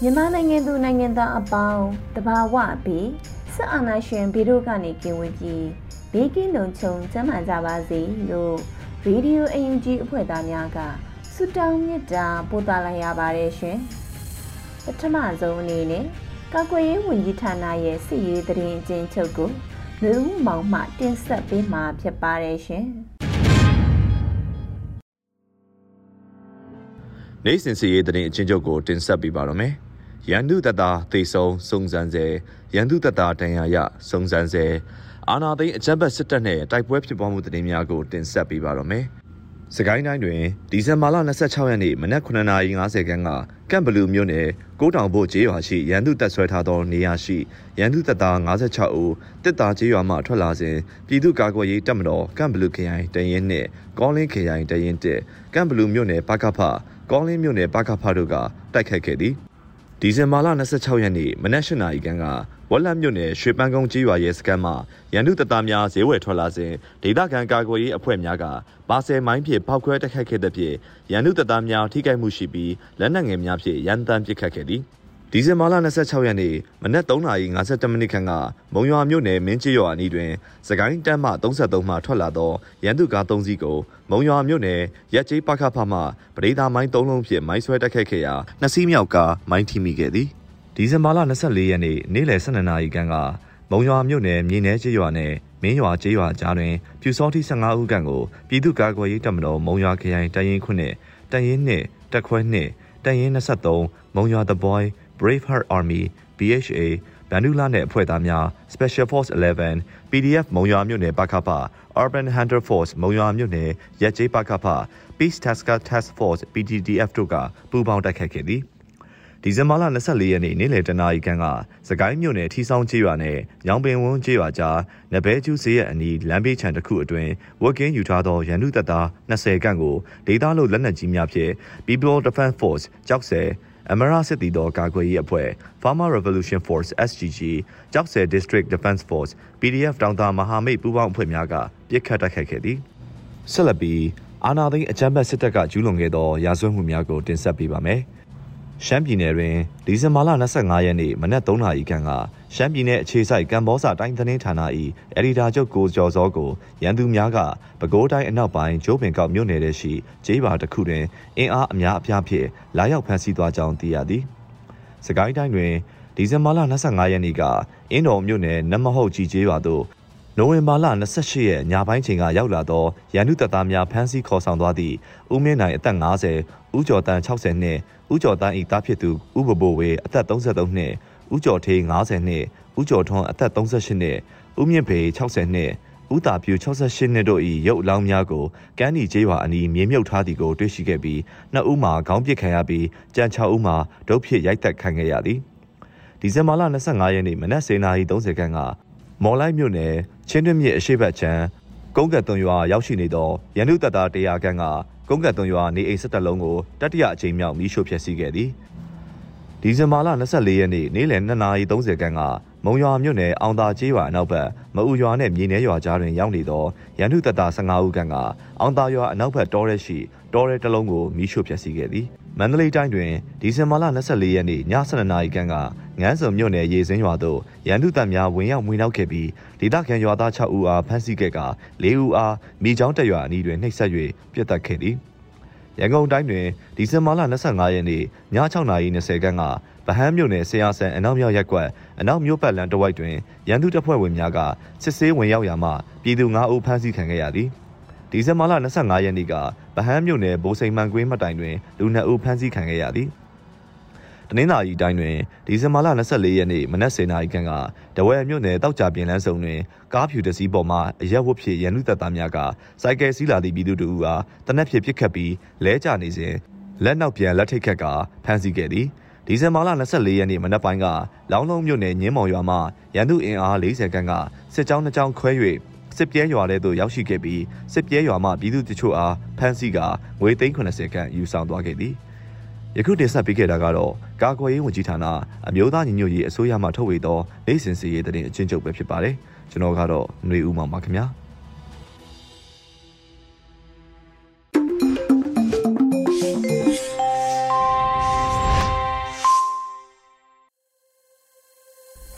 မြန်မာနိုင်ငံသူနိုင်ငံသားအပေါင်းတဘာဝပြီးစစ်အာဏာရှင်ဗီတို့ကနေကင်ဝေးပြီးဘေးကင်းလုံခြုံကျန်းမာကြပါစေလို့ရေဒီယိုအယူဂျီအဖွဲ့သားများကဆုတောင်းမေတ္တာပို့သလိုက်ရပါတယ်ရှင်ပထမဆုံးအနေနဲ့ကာကွယ်ရေးဝန်ကြီးဌာနရဲ့စစ်ရေးတရင်အကျဉ်းချုပ်ကိုလူမှုမောင်မှတင်ဆက်ပေးမှာဖြစ်ပါတယ်ရှင် နိုင်စင်စီရေးတဲ့အချင်းချုပ်ကိုတင်ဆက်ပေးပါတော့မယ်။ရန်သူတပ်သားတေဆုံစုံစမ်းစေရန်သူတပ်သားတန်ရာရစုံစမ်းစေအာနာသိန်းအကြမ်းဖက်စစ်တပ်နဲ့တိုက်ပွဲဖြစ်ပွားမှုသတင်းများကိုတင်ဆက်ပေးပါတော့မယ်။စကိုင်းတိုင်းတွင်ဒီဇင်ဘာလ26ရက်နေ့မနက်9:50ခန်းကကန့်ဘလူးမြို့နယ်ကိုတောင်ဘို့ကျေးရွာရှိရန်သူတပ်ဆွဲထားသောနေရာရှိရန်သူတပ်သား56ဦးတစ်သားကျေးရွာမှထွက်လာစဉ်ပြည်သူ့ကာကွယ်ရေးတပ်မတော်ကန့်ဘလူးခရိုင်တရင်နှင့်ကောလင်းခရိုင်တရင်တက်ကန့်ဘလူးမြို့နယ်ပကဖ ကောင်းလင်းမြို့နယ်ပကဖတို့ကတိုက်ခိုက်ခဲ့သည်ဒီဇင်ဘာလ26ရက်နေ့မနက်၈နာရီခန့်ကဝက်လက်မြို့နယ်ရွှေပန်းကုန်းကြီးရွာရဲစခန်းမှာရန်သူတပ်သားများဈေးဝယ်ထွက်လာစဉ်ဒေသခံကာကွယ်ရေးအဖွဲ့များကပါဆယ်မိုင်းဖြင့်ပောက်ခွဲတိုက်ခိုက်ခဲ့တဲ့ဖြင့်ရန်သူတပ်သားများထိခိုက်မှုရှိပြီးလက်နက်ငယ်များဖြင့်ရန်တမ်းပစ်ခတ်ခဲ့သည် ဒီဇင်ဘာလ26ရက်နေ့မနက်3:52မိနစ်ခန့်ကမုံရွာမြို့နယ်မင်းကြီးရွာအနီးတွင်စကိုင်းတန်းမှ33မှထွက်လာသောရန်သူကား3စီးကိုမုံရွာမြို့နယ်ရက်ကျေးပခဖမှပရိဒါမိုင်း3လုံးဖြင့်မိုင်းဆွဲတိုက်ခိုက်ခဲ့ရာနှစ်စီးမြောက်ကမိုင်းထိမိခဲ့သည်ဒီဇင်ဘာလ24ရက်နေ့နေ့လယ်12နာရီခန့်ကမုံရွာမြို့နယ်မြေနယ်ကျေးရွာနဲ့မင်းရွာကျေးရွာကြားတွင်ပြူစောတိ15ဦးခန့်ကိုပြည်သူ့ကာကွယ်ရေးတပ်မတော်မုံရွာခရိုင်တရင်ခုနှစ်တရင်နှစ်တက်ခွဲနှစ်တရင်23မုံရွာ The Boy Braveheart Army BHA ဗန်ဒူလာနဲ့အဖွဲ့သားများ Special Force 11 PDF မုံရွာမြို့နယ်ပကဖ Urban Hunter Force မုံရွာမြို့နယ်ရက်ကျေးပကဖ Peace Tasker Task Force PTDF တို့ကပူးပေါင်းတိုက်ခိုက်ခဲ့သည်ဒီဇင်ဘာလ24ရက်နေ့နေ့လယ်တနာရီခန့်ကစကိုင်းမြို့နယ်ထီဆောင်ကျေးရွာနဲ့ရောင်ပင်ဝန်းကျေးရွာကြားနဘဲကျူးစေးရဲ့အနီးလမ်းဘေးခြံတစ်ခုအတွင်းဝက်ကင်းယူထားသောရန်သူတပ်သား20ခန့်ကိုဒေသလို့လက်နက်ကြီးများဖြင့် People Defense Force ကြောက်ဆယ် အမရစစ်တီတော်ကာကွယ်ရေးအဖွဲ့ Farmer Revolution Force SGG ကြောက်ဆယ် District Defense Force PDF တောင်တာမဟာမိတ်ပူးပေါင်းအဖွဲ့များကပြစ်ခတ်တိုက်ခိုက်ခဲ့သည်ဆက်လက်ပြီးအာနာသိန်းအကြမ်းဖက်စစ်တပ်ကကျူးလွန်ခဲ့သောရာဇဝတ်မှုများကိုတင်ဆက်ပေးပါမယ်ရှမ်းပြည်နယ်တွင်ဒီဇင်ဘာလ25ရက်နေ့မနက်3နာရီခန့်က ရှမ်းပြည်နယ်အခြေစိုက်ကံဘောစာတိုင်းသတင်းဌာန၏အက်ဒီတာချုပ်ကိုကျော်စောကိုရန်သူများကပဲခူးတိုင်းအနောက်ပိုင်းကျိုးပင်ကောက်မြို့နယ်ထဲရှိကျေးရွာတစ်ခုတွင်အင်အားအများအပြားဖြင့်လာရောက်ဖမ်းဆီးသွားကြောင်းသိရသည်။စကိုင်းတိုင်းတွင်ဒီဇင်ဘာလ25ရက်နေ့ကအင်းတော်မြို့နယ်နမဟုတ်ကြီးကျေးရွာသို့နိုဝင်ဘာလ28ရက်ညပိုင်းချိန်ကရောက်လာသောရန်သူတပ်သားများဖမ်းဆီးခေါ်ဆောင်သွားသည့်ဦးမင်းနိုင်အသက်50ဦးကျော်တန်း60နှစ်ဦးကျော်တန်းဤသားဖြစ်သူဦးဘဘိုဝေအသက်33နှစ် ဦးကျော်ထေး50နှစ်ဦးကျော်ထွန်းအသက်38နှစ်ဦးမြင့်ဖေ60နှစ်ဦးတာပြူ68နှစ်တို့၏ရုပ်အလောင်းများကိုကမ်းနီကျေးရွာအနီးမြေမြုပ်ထားသည်ကိုတွေ့ရှိခဲ့ပြီးနှစ်ဦးမှာခေါင်းပစ်ခံရပြီးကြံ6ဦးမှာဒုတ်ဖြစ်ရိုက်တက်ခံခဲ့ရသည်ဒီဇင်ဘာလ25ရက်နေ့မနက်09:30ခန်းကမော်လိုက်မြို့နယ်ချင်းတွင်းမြစ်အရှိတ်ဘက်ချမ်းကုန်းကတ်သွန်ရွာရောက်ရှိနေသောရန်သူတပ်သား100ခန်းကကုန်းကတ်သွန်ရွာနေအိမ်၁၁လုံးကိုတတိယအကြိမ်မြောက်မီးရှို့ဖျက်ဆီးခဲ့သည် ဒီဇင်ဘာလ24ရက်နေ့နေ့လယ်2:30ခန်းကမုံရွာမြို့နယ်အောင်သာကျေးရွာအနောက်ဘက်မအူရွာနဲ့မြေ내ရွာကြားတွင်ရောက်နေသောရန်သူတပ်သား15ဦးခန့်ကအောင်သာရွာအနောက်ဘက်တောရဲရှိတောရဲတစ်လုံးကိုမီးရှို့ဖျက်ဆီးခဲ့သည်မန္တလေးတိုင်းတွင်ဒီဇင်ဘာလ24ရက်နေ့ည7:00နာရီခန့်ကငန်းစုံမြို့နယ်ရေစင်းရွာသို့ရန်သူတပ်များဝင်ရောက်မွေနှောက်ခဲ့ပြီးဒေသခံရွာသား6ဦးအားဖမ်းဆီးခဲ့က4ဦးအားမိချောင်းတက်ရွာအနီးတွင်နှိပ်စက်၍ပြစ်တက်ခဲ့သည် ရန်ကုန်တိုင်းတွင်ဒီဇင်ဘာလ25ရက်နေ့ည6:20ခန်းကဗဟန်းမြို့နယ်ဆရာဆန်အနောက်မြောက်ရက်ကွက်အနောက်မြို့ပတ်လမ်းတဝိုက်တွင်ရန်သူတပ်ဖွဲ့ဝင်များကစစ်ဆေးဝင်ရောက်ရာမှပြည်သူ9ဦးဖမ်းဆီးခံခဲ့ရသည်ဒီဇင်ဘာလ25ရက်နေ့ကဗဟန်းမြို့နယ်ဘိုးစိန်မှန်ကွင်းမှတ်တိုင်တွင်လူ2ဦးဖမ်းဆီးခံခဲ့ရသည် တနင်္လာရီတိုင်းတွင်ဒီဇင်ဘာလ24ရက်နေ့မနက်10:00နာရီခန့်ကတဝဲမြို့နယ်တောက်ကြပြင်းလန်းစုံတွင်ကားဖြူတစည်းပေါ်မှအရက်ဝတ်ဖြစ်ရန်လူတပ်သားများကစိုက်ကယ်စီးလာသည့်ပြည်သူတို့အားတနက်ဖြစ်ပစ်ခတ်ပြီးလဲကျနေစဉ်လက်နောက်ပြန်လက်ထိတ်ခတ်ကဖမ်းဆီးခဲ့သည်ဒီဇင်ဘာလ24ရက်နေ့မနက်ပိုင်းကလောင်းလုံးမြို့နယ်ညင်းမော်ရွာမှရန်သူအင်အား40ခန်းကစစ်ကြောင်းနှစ်ကြောင်းခွဲ၍စစ်ပြဲရွာထဲသို့ရောက်ရှိခဲ့ပြီးစစ်ပြဲရွာမှပြည်သူတချို့အားဖမ်းဆီးကငွေသိန်း80ခန့်ယူဆောင်သွားခဲ့သည်ယခုတင်ဆက်ပေးခဲ့တာကတော့ ကာကွယ်ရေးဝန်ကြီးဌာနအမျိုးသားညီညွတ်ရေးအစိုးရမှထုတ်ဝေသောနိုင်စင်စီရေးတဲ့အချင်းချုပ်ပဲဖြစ်ပါတယ်ကျွန်တော်ကတော့ຫນွေဦးမောင်ပါခင်ဗျာ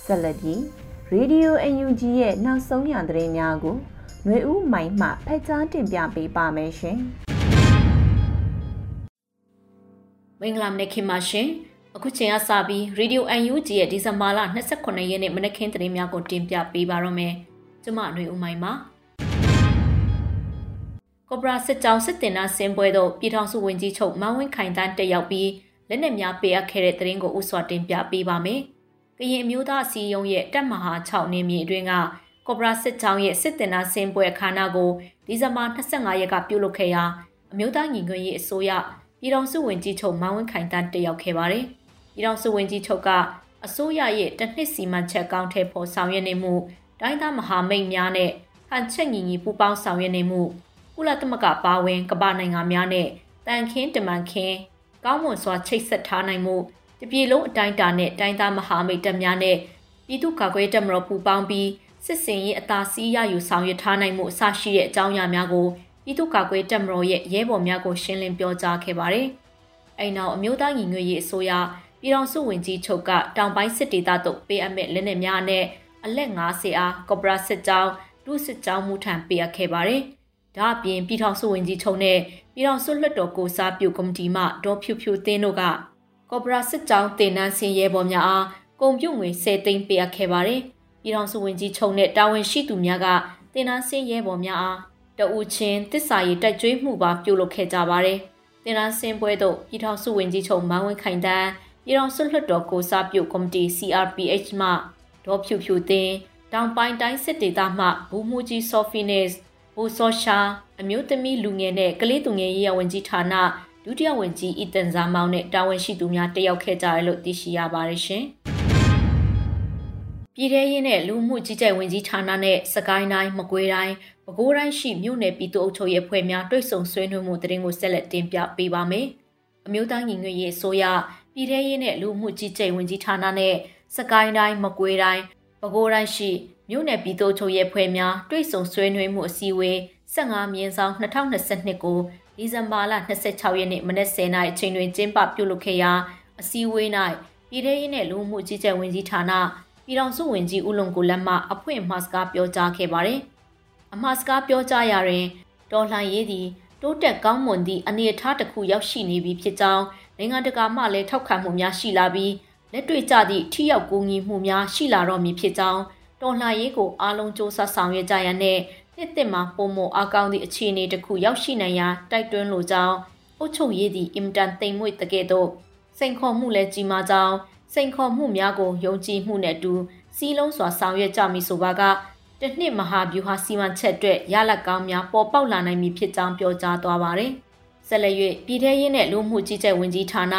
ဆက်လက်ပြီး Radio UNG ရဲ့နောက်ဆုံးရသတင်းများကိုຫນွေဦးမိုင်မှဖက်ကြားတင်ပြပေးပါမယ်ရှင်။မင်္ဂလာမနေ့ခင်ပါရှင် အခုချိန်ကစပြီး Radio UNG ရဲ့ဒီဇင်ဘာလ29ရက်နေ့မနက်ခင်းသတင်းများကိုတင်ပြပေးပါရမယ်ကျွန်မຫນွေဦးမိုင်ပါကော့ဘရာစစ်ကြောင်းစစ်တင်နာဆင်းပွဲတို့ပြည်ထောင်စုဝန်ကြီးချုပ်မန်းဝင်းခိုင်တန်းတက်ရောက်ပြီးလက်နက်များပေးအပ်ခဲ့တဲ့သတင်းကိုဥစွာတင်ပြပေးပါမယ်ကရင်အမျိုးသားအစည်းအရုံးရဲ့တပ်မဟာ6နေမြေအတွင်းကကော့ဘရာစစ်ကြောင်းရဲ့စစ်တင်နာဆင်းပွဲအခမ်းအနားကိုဒီဇင်ဘာ25ရက်ကပြုလုပ်ခဲ့ရာအမျိုးသားညီညွတ်ရေးအစိုးရပြည်ထောင်စုဝန်ကြီးချုပ်မန်းဝင်းခိုင်တန်းတက်ရောက်ခဲ့ပါတယ်။ ပြည်ထောင်စုဝန်ကြီးချုပ်ကအစိုးရရဲ့တနှစ်စီမံချက်ကောင်းထဲပေါ်ဆောင်ရွက်နေမှုတိုင်းသားမဟာမိတ်များနဲ့ဟန်ချက်ညီညီပူးပေါင်းဆောင်ရွက်နေမှုကုလသမဂ္ဂပါဝင်ကမ္ဘာနိုင်ငံများနဲ့တန်ခင်းတမန်ခင်းကောင်းမွန်စွာချိတ်ဆက်ထားနိုင်မှုတပြည်လုံးအတိုင်းအတာနဲ့တိုင်းသားမဟာမိတ်တပ်များနဲ့ပြည်သူ့ကာကွယ်တပ်မတော်ပူးပေါင်းပြီးစစ်စင်ရေးအသာစီးရယူဆောင်ရွက်ထားနိုင်မှုအစရှိတဲ့အကြောင်းအရာများကိုပြည်သူ့ကာကွယ်တပ်မတော်ရဲ့ရဲဘော်များကိုရှင်းလင်းပြောကြားခဲ့ပါတယ်။အဲနောက်အမျိုးသားညီညွတ်ရေးအစိုးရ ပြည်ထောင်စုဝန်ကြီးချုပ်ကတောင်ပိုင်းစစ်ဒေသသို့ပေးအပ်မဲ့လက်နက်များနဲ့အလက်90အားကော့ပရာစစ်ကြောင်းဒုစစ်ကြောင်းမှုထံပေးအပ်ခဲ့ပါတယ်။ဒါအပြင်ပြည်ထောင်စုဝန်ကြီးချုပ်နဲ့ပြည်ထောင်စုလွှတ်တော်ကိုစားပြုကော်မတီမှဒေါ်ဖြူဖြူသင်းတို့ကကော့ပရာစစ်ကြောင်းတင်နန်းစင်ရဲဘော်များအားကုန်ပြုငွေ10သိန်းပေးအပ်ခဲ့ပါတယ်။ပြည်ထောင်စုဝန်ကြီးချုပ်နဲ့တာဝန်ရှိသူများကတင်နန်းစင်ရဲဘော်များအားတဦးချင်းတစ္ဆာရီတိုက်ကြွေးမှုပါပြုလုပ်ခဲ့ကြပါတယ်။တင်ရန်စင်ပွဲသို့ပြည်ထောင်စုဝန်ကြီးချုပ်မန်းဝင်းခိုင်တန်း ပြည်ထောင်စုလွှတ်တော်ကိုစားပြုကော်မတီ CRPH မှဒေါ်ဖြူဖြူသင်းတောင်ပိုင်းတိုင်းစစ်ဒေသမှဘူမူကြီးဆိုဖီနစ်ဘူဆောရှာအမျိုးသမီးလူငယ်နဲ့ကလေးသူငယ်ရေးဝန်ကြီးဌာနဒုတိယဝန်ကြီးအီတန်ဇာမောင်နဲ့တာဝန်ရှိသူများတက်ရောက်ခဲ့ကြတယ်လို့သိရှိရပါတယ်ရှင်။ပြည်ထရေးနဲ့လူမှုကြီးကြပ်ဝင်ကြီးဌာနနဲ့စကိုင်းတိုင်းမကွေးတိုင်းပဲခူးတိုင်းရှိမြို့နယ်ပြည်သူ့အုပ်ချုပ်ရေးအဖွဲ့များတွိတ်ဆုံဆွေးနွေးမှုတရင်ကိုဆက်လက်တင်ပြပေးပါမယ်။အမျိုးသားညီညွတ်ရေးအစိုးရ ပြည်ထရေးနဲ့လူမှုကြီးကြပ်ဝင်ကြီးဌာနနဲ့စကိုင်းတိုင်းမကွေးတိုင်းပဲခူးတိုင်းရှိမြို့နယ်ပြည်သူ့အုပ်ချုပ်ရေးအဖွဲ့များတွိတ်ဆုံဆွေးနွေးမှုအစည်းအဝေး15မြင်းဆောင်2022ကိုဒီဇင်ဘာလ26ရက်နေ့မနက်10:00နာရီအချိန်တွင်ကျင်းပပြုလုပ်ခဲ့ရာအစည်းအဝေး၌ပြည်ထရေးနဲ့လူမှုကြီးကြပ်ဝင်ကြီးဌာနပြည်ထောင်စုဝန်ကြီးဦးလုံကိုလက်မှအဖွင့်မှစကားပြောကြားခဲ့ပါတယ်။အမှားစကားပြောကြားရာတွင်တော်လှန်ရေးသည်တိုးတက်ကောင်းမွန်သည့်အနေအထားတစ်ခုရောက်ရှိနေပြီဖြစ်ကြောင်း နိုင်ငံတကာမှလည်းထောက်ခံမှုများရှိလာပြီးလက်တွေ့ကျသည့်ထိရောက်ကူညီမှုများရှိလာတော့မည်ဖြစ်ကြောင်းတော်လှန်ရေးကိုအားလုံးစ조사ဆောင်ရွက်ကြရန်နဲ့နှစ်သစ်မှာပုံမအားကောင်းသည့်အခြေအနေတစ်ခုရောက်ရှိနိုင်ရာတိုက်တွန်းလိုကြောင်းအုပ်ချုပ်ရေးသည်အင်တန်တိမ်မွေ့တကယ်တော့စိန်ခေါ်မှုလည်းကြီးမားကြောင်းစိန်ခေါ်မှုများကိုယုံကြည်မှုနဲ့အတူစီးလုံးစွာဆောင်ရွက်ကြမည်ဆိုပါကတနှစ်မဟာဗျူဟာစီမံချက်အတွက်ရလဒ်ကောင်းများပေါ်ပေါက်လာနိုင်မည်ဖြစ်ကြောင်းပြောကြားသွားပါတယ်။ ဆက်လက်၍ပြည်ထရေးနဲ့လူမှုကြီးကြပ်ဝင်ကြီးဌာန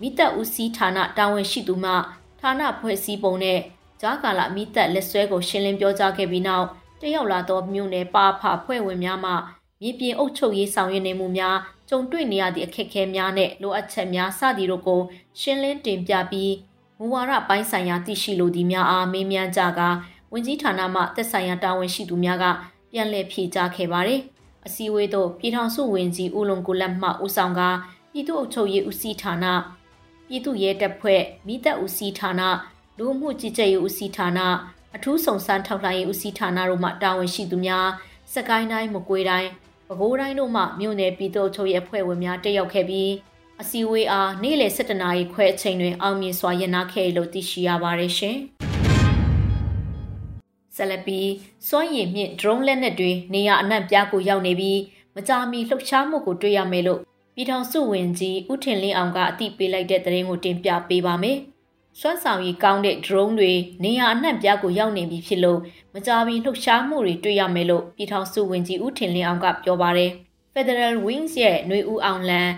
မိသက်ဦးစီးဌာနတာဝန်ရှိသူမှဌာနဖွဲ့စည်းပုံနဲ့ဂျာကာလာမိသက်လက်ဆွဲကိုရှင်းလင်းပြောကြားခဲ့ပြီးနောက်တရောက်လာသောမြို့နယ်ပါဖဖွဲ့ဝင်များမှမြေပြင်အုပ်ချုပ်ရေးဆောင်ရွက်နေမှုများကြုံတွေ့နေရသည့်အခက်အခဲများနဲ့လိုအပ်ချက်များစသည်တို့ကိုရှင်းလင်းတင်ပြပြီးမူဝါဒပိုင်းဆိုင်ရာသိရှိလိုသည့်များအားမေးမြန်းကြကာဝန်ကြီးဌာနမှသက်ဆိုင်ရာတာဝန်ရှိသူများကပြန်လည်ဖြေကြားခဲ့ပါတယ်။ အစည်းအဝေးသို့ပြည်ထောင်စုဝန်ကြီးဦးလုံကိုလက်မှဦးဆောင်ကပြည်သူ့အုပ်ချုပ်ရေးဦးစီးဌာနပြည်သူ့ရဲတပ်ဖွဲ့မိသက်ဦးစီးဌာနလူမှုကြီးကြပ်ရေးဦးစီးဌာနအထူးဆောင်စမ်းထောက်လှမ်းရေးဦးစီးဌာနတို့မှတာဝန်ရှိသူများစကိုင်းတိုင်းမကွေးတိုင်းပဲခူးတိုင်းတို့မှမြို့နယ်ပြည်သူ့ချုပ်ရဲ့အဖွဲ့ဝင်များတက်ရောက်ခဲ့ပြီးအစည်းအဝေးအားနေ့လယ်7:00နာရီခွဲအချိန်တွင်အောင်မြင်စွာရနာခဲ့လို့သိရှိရပါတယ်ရှင်။ ဆက်လက်ပြီးစွမ်းရည်မြင့် drone လက်နက်တွေနေရာအနှံ့ပြားကိုရောက်နေပြီးမကြာမီလှုပ်ရှားမှုကိုတွေ့ရမယ်လို့ပြည်ထောင်စုဝင်ကြီးဦးထင်လင်းအောင်ကအသိပေးလိုက်တဲ့သတင်းကိုတင်ပြပေးပါမယ်။စွမ်းဆောင်ရည်ကောင်းတဲ့ drone တွေနေရာအနှံ့ပြားကိုရောက်နေပြီဖြစ်လို့မကြာမီလှုပ်ရှားမှုတွေတွေ့ရမယ်လို့ပြည်ထောင်စုဝင်ကြီးဦးထင်လင်းအောင်ကပြောပါတယ်။ Federal Wings ရဲ့ຫນွေဦးအောင်လန်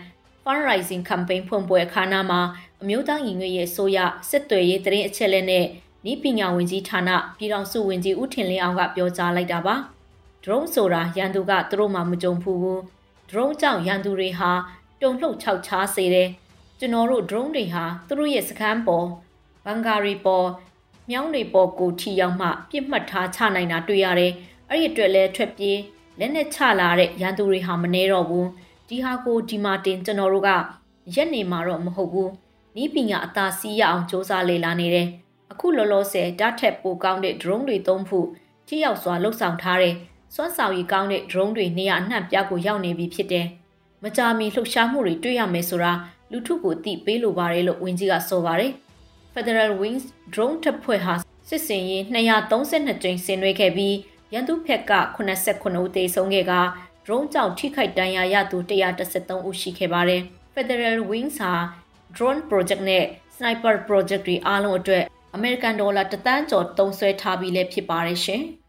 Fundraising Campaign ဖွင့်ပွဲအခမ်းအနားမှာအမျိုးသားညီညွတ်ရေးအစိုးရစစ်သွေးရေးတရင်အချက်လက်နဲ့ ဤပညာဝင်ကြီးဌာနပြည်ထောင်စုဝင်ကြီးဦးထင်လင်းအောင်ကပြောကြားလိုက်တာပါ။ drone ဆိုတာရန်သူကသူတို့မှမကြုံဘူးဘူး။ drone ကြောင့်ရန်သူတွေဟာတုံလှုပ်ခြောက်ခြားစေတယ်။ကျွန်တော်တို့ drone တွေဟာသူတို့ရဲ့စခန်းပေါ်ဘန်ကာရီပေါ်မြောင်းတွေပေါ်ကိုထီရောက်မှပြစ်မှတ်ထားချနိုင်တာတွေ့ရတယ်။အဲ့ဒီအတွက်လဲထွက်ပြေးလက်နဲ့ချလာတဲ့ရန်သူတွေဟာမနှဲတော့ဘူး။ဒီဟာကိုဒီမာတင်ကျွန်တော်တို့ကရက်နေမှာတော့မဟုတ်ဘူး။ဤပညာအသာစီးရအောင်စ조사လေလာနေတယ်။ အခုလောလောဆယ်ဓာတ်ထက်ပိုကောင်းတဲ့ drone တွေသုံးဖို့ထိရောက်စွာလှုပ်ဆောင်ထားတဲ့စွမ်းဆောင်ရည်ကောင်းတဲ့ drone တွေနေရာအနှံ့ပြားကိုရောက်နေပြီဖြစ်တယ်။မကြာမီလှုပ်ရှားမှုတွေတွေ့ရမယ်ဆိုတာလူထုကိုသိပေးလိုပါတယ်လို့ဝန်ကြီးကဆိုပါတယ်။ Federal Wings drone တပ်ဖွဲ့ဟာစစ်စင်ရေး232ကြိမ်ဆင်နွှဲခဲ့ပြီးရန်သူဖက်က89ဦးသေဆုံးခဲ့က drone ကြောင့်ထိခိုက်ဒဏ်ရာရသူ133ဦးရှိခဲ့ပါတယ်။ Federal Wings ဟာ drone project နဲ့ sniper project တွေအားလုံးအတွက် American dollar တသန်းကျော်သုံးစွဲထားပြီးလည်းဖြစ်ပါတယ်ရှင်။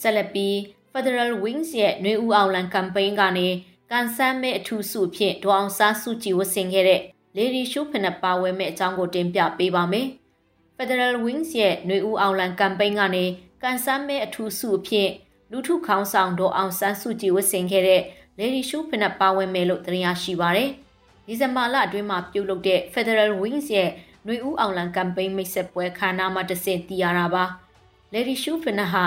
ဆက်လက်ပြီး Federal Wings ရဲ့နှွေဦးအောင်လံ campaign ကနေကန်ဆန်းမဲ့အထူးစုဖြင့်ဒေါအောင်စားစုကြည်ဝတ်ဆင်ခဲ့တဲ့ Lady Show ဖနက်ပါဝဲမဲ့အကြောင်းကိုတင်ပြပေးပါမယ်။ Federal Wings ရဲ့နှွေဦးအောင်လံ campaign ကနေကန်ဆန်းမဲ့အထူးစုအဖြစ်လူထုခေါင်းဆောင်ဒေါအောင်ဆန်းစုကြည်ဝတ်ဆင်ခဲ့တဲ့ Lady Show ဖနက်ပါဝဲမဲ့လို့တင်ရရှိပါရတယ်။ ဒီဇင်ဘာလအတွင်းမှာပြုလုပ်တဲ့ Federal Wings ရဲ့နှွေဦးအောင်လံ campaign မိတ်ဆက်ပွဲခမ်းနားမှာတဆင့်တည်ရတာပါ။ Lady Show ဖနက်ဟာ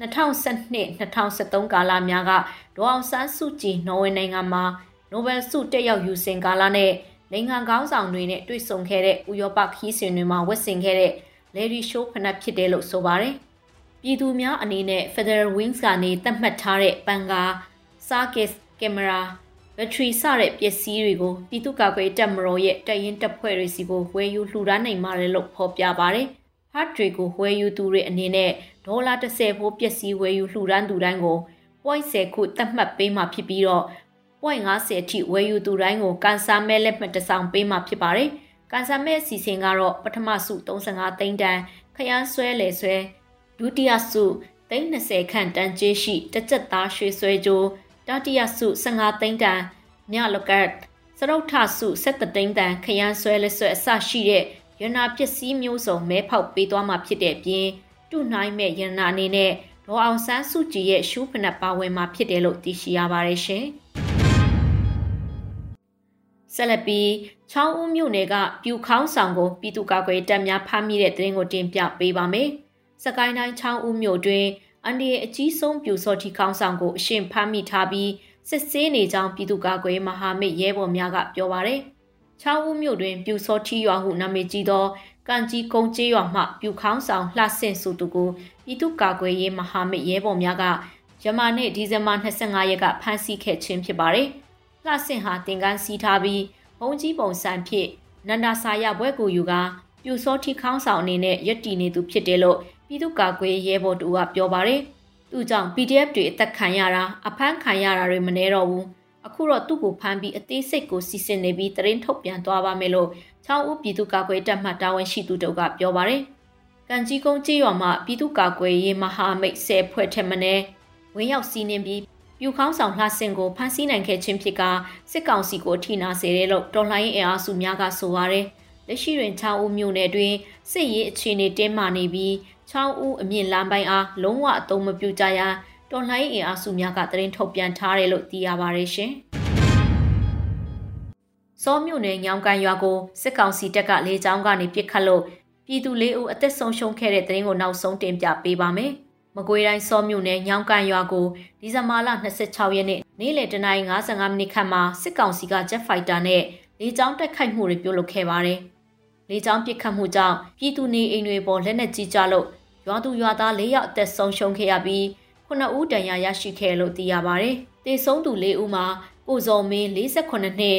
2012-2013ကာလများကဒေါအောင်ဆန်းစုကြည်နော်ဝေနိုင်ငံမှာနိုဘယ်ဆုတက်ရောက်ယူစဉ်ကာလနဲ့နိုင်ငံကောင်းဆောင်တွေနဲ့တွေ့ဆုံခဲ့တဲ့ဥရောပခီးစဉ်တွေမှာဝတ်ဆင်ခဲ့တဲ့ Lady Show ဖနက်ဖြစ်တယ်လို့ဆိုပါတယ်။ပြည်သူများအနေနဲ့ Federal Wings ကနေသတ်မှတ်ထားတဲ့ပန်ကာ Circus Camera ဘက်ထရီစတဲ့ပစ္စည်းတွေကိုပြည်သူ့ကာကွယ်တပ်မတော်ရဲ့တပ်ရင်းတပ်ဖွဲ့တွေစီကိုဝယ်ယူလှူဒါန်းနိုင်ပါတယ်လို့ဖော်ပြပါတယ်။ဟတ်တွေကိုဝယ်ယူသူတွေအနေနဲ့ဒေါ်လာ30ဖိုးပစ္စည်းဝယ်ယူလှူဒန်းသူတိုင်းကို0.10ခုသတ်မှတ်ပေးမှာဖြစ်ပြီးတော့0.50အထိဝယ်ယူသူတိုင်းကိုကန်ဆာမဲလက်မှတ်တစ်စောင်ပေးမှာဖြစ်ပါတယ်။ကန်ဆာမဲအစီအစဉ်ကတော့ပထမစု35သိန်းတန်ခရမ်းဆွဲလေဆွဲဒုတိယစုသိန်း20ခန့်တန်ကျေးရှိတကြက်သားရွှေဆွဲကြိုး တတိယစု15သိန်းတန်မြလကတ်စရုတ်ထစု17သိန်းတန်ခရမ်းဆွဲလက်ဆွဲအစရှိတဲ့ရနာပစ္စည်းမျိုးစုံမဲဖောက်ပေးသွားမှာဖြစ်တဲ့အပြင်တုနိုင်မဲ့ရနာအနေနဲ့ဒေါ်အောင်ဆန်းစုကြည်ရဲ့ရှူးဖနက်ပါဝင်မှာဖြစ်တယ်လို့သိရှိရပါတယ်ရှင်။ဆက်လက်ပြီးချောင်းဦးမြို့နယ်ကပြူခေါင်းဆောင်ကိုပြည်သူ့ကာကွယ်တပ်များဖမ်းမိတဲ့သတင်းကိုတင်ပြပေးပါမယ်။စကိုင်းတိုင်းချောင်းဦးမြို့တွင် အန်ဒီရဲ့အကြီးဆုံးပြူစော်တီခေါင်းဆောင်ကိုအရှင်ဖမ်းမိထားပြီးစစ်ဆေးနေကြောင်းပြည်သူ့ကာကွယ်မဟာမိတ်ရဲဘော်များကပြောပါရယ်။ချောင်းဦးမြို့တွင်ပြူစောထီရွာဟုနာမည်ကြီးသောကံကြီးကုန်းကျေးရွာမှပြူခေါင်းဆောင်လှဆင့်စုသူကိုပြည်သူ့ကာကွယ်ရေးမဟာမိတ်ရဲဘော်များကယမနေ့ဒီဇင်ဘာ25ရက်ကဖမ်းဆီးခဲ့ခြင်းဖြစ်ပါတယ်။လှဆင့်ဟာတင်ကန်းစီးထားပြီးဘုံကြီးပုံစံဖြင့်နန္ဒာစာရဘွဲကိုယူကပြူစောထီခေါင်းဆောင်အနေနဲ့ရက်တီနေသူဖြစ်တယ်လို့ ပြည်သူ့ကာကွယ်ရဲဘော်တူကပြောပါတယ်။သူကြောင့် PDF တွေအသက်ခံရတာအဖမ်းခံရတာတွေမနှဲတော့ဘူး။အခုတော့သူ့ကိုဖမ်းပြီးအသေးစိတ်ကိုစီစဉ်နေပြီးတရင်ထုတ်ပြန်သွားပါမယ်လို့ချောင်းဦးပြည်သူ့ကာကွယ်တပ်မှတာဝန်ရှိသူတို့ကပြောပါတယ်။ကံကြီးကုန်းကြေးရွာမှာပြည်သူ့ကာကွယ်ရေးမဟာမိတ်ဆယ်ဖွဲ့ထက်မနည်းဝင်ရောက်စီးနင်းပြီးပြူခေါင်းဆောင်လှဆင်ကိုဖမ်းဆီးနိုင်ခဲ့ခြင်းဖြစ်ကစစ်ကောင်စီကိုထိနာစေတယ်လို့တော်လှန်ရေးအင်အားစုများကဆိုပါတယ်။လက်ရှိတွင်ချောင်းဦးမြို့နယ်တွင်စစ်ရေးအခြေအနေတင်းမာနေပြီး ချောင်းဦးအမြင့်လမ်းပိုင်းအားလုံးဝအသုံးမပြုကြရတော်လှန်ရေးအင်အားစုများကတရင်ထုတ်ပြန်ထားတယ်လို့သိရပါတယ်ရှင်။စောမြို့နယ်ညောင်ကန်ရွာကိုစစ်ကောင်စီတပ်ကလေကြောင်းကနေပစ်ခတ်လို့ပြည်သူလေးဦးအသက်ဆုံးရှုံးခဲ့တဲ့တဲ့ရင်ကိုနောက်ဆုံးတင်ပြပေးပါမယ်။မကွေးတိုင်းစောမြို့နယ်ညောင်ကန်ရွာကိုဒီဇင်ဘာလ26ရက်နေ့နေ့လယ်တနာရီ55မိနစ်ခန့်မှာစစ်ကောင်စီက Jet Fighter နဲ့လေကြောင်းတိုက်ခိုက်မှုတွေပြုလုပ်ခဲ့ပါတယ်။လေကြောင်းပစ်ခတ်မှုကြောင့်ပြည်သူနေအိမ်တွေပေါ်လက်နက်ကြီးကြလို့ ရွာသူရွာသား၄ယောက်အသက်ဆုံးရှုံးခဲ့ရပြီး9ဦးတန်ရာရရှိခဲ့လို့သိရပါတယ်။တေဆုံးသူ၄ဦးမှာကိုဇော်မင်း48နှစ်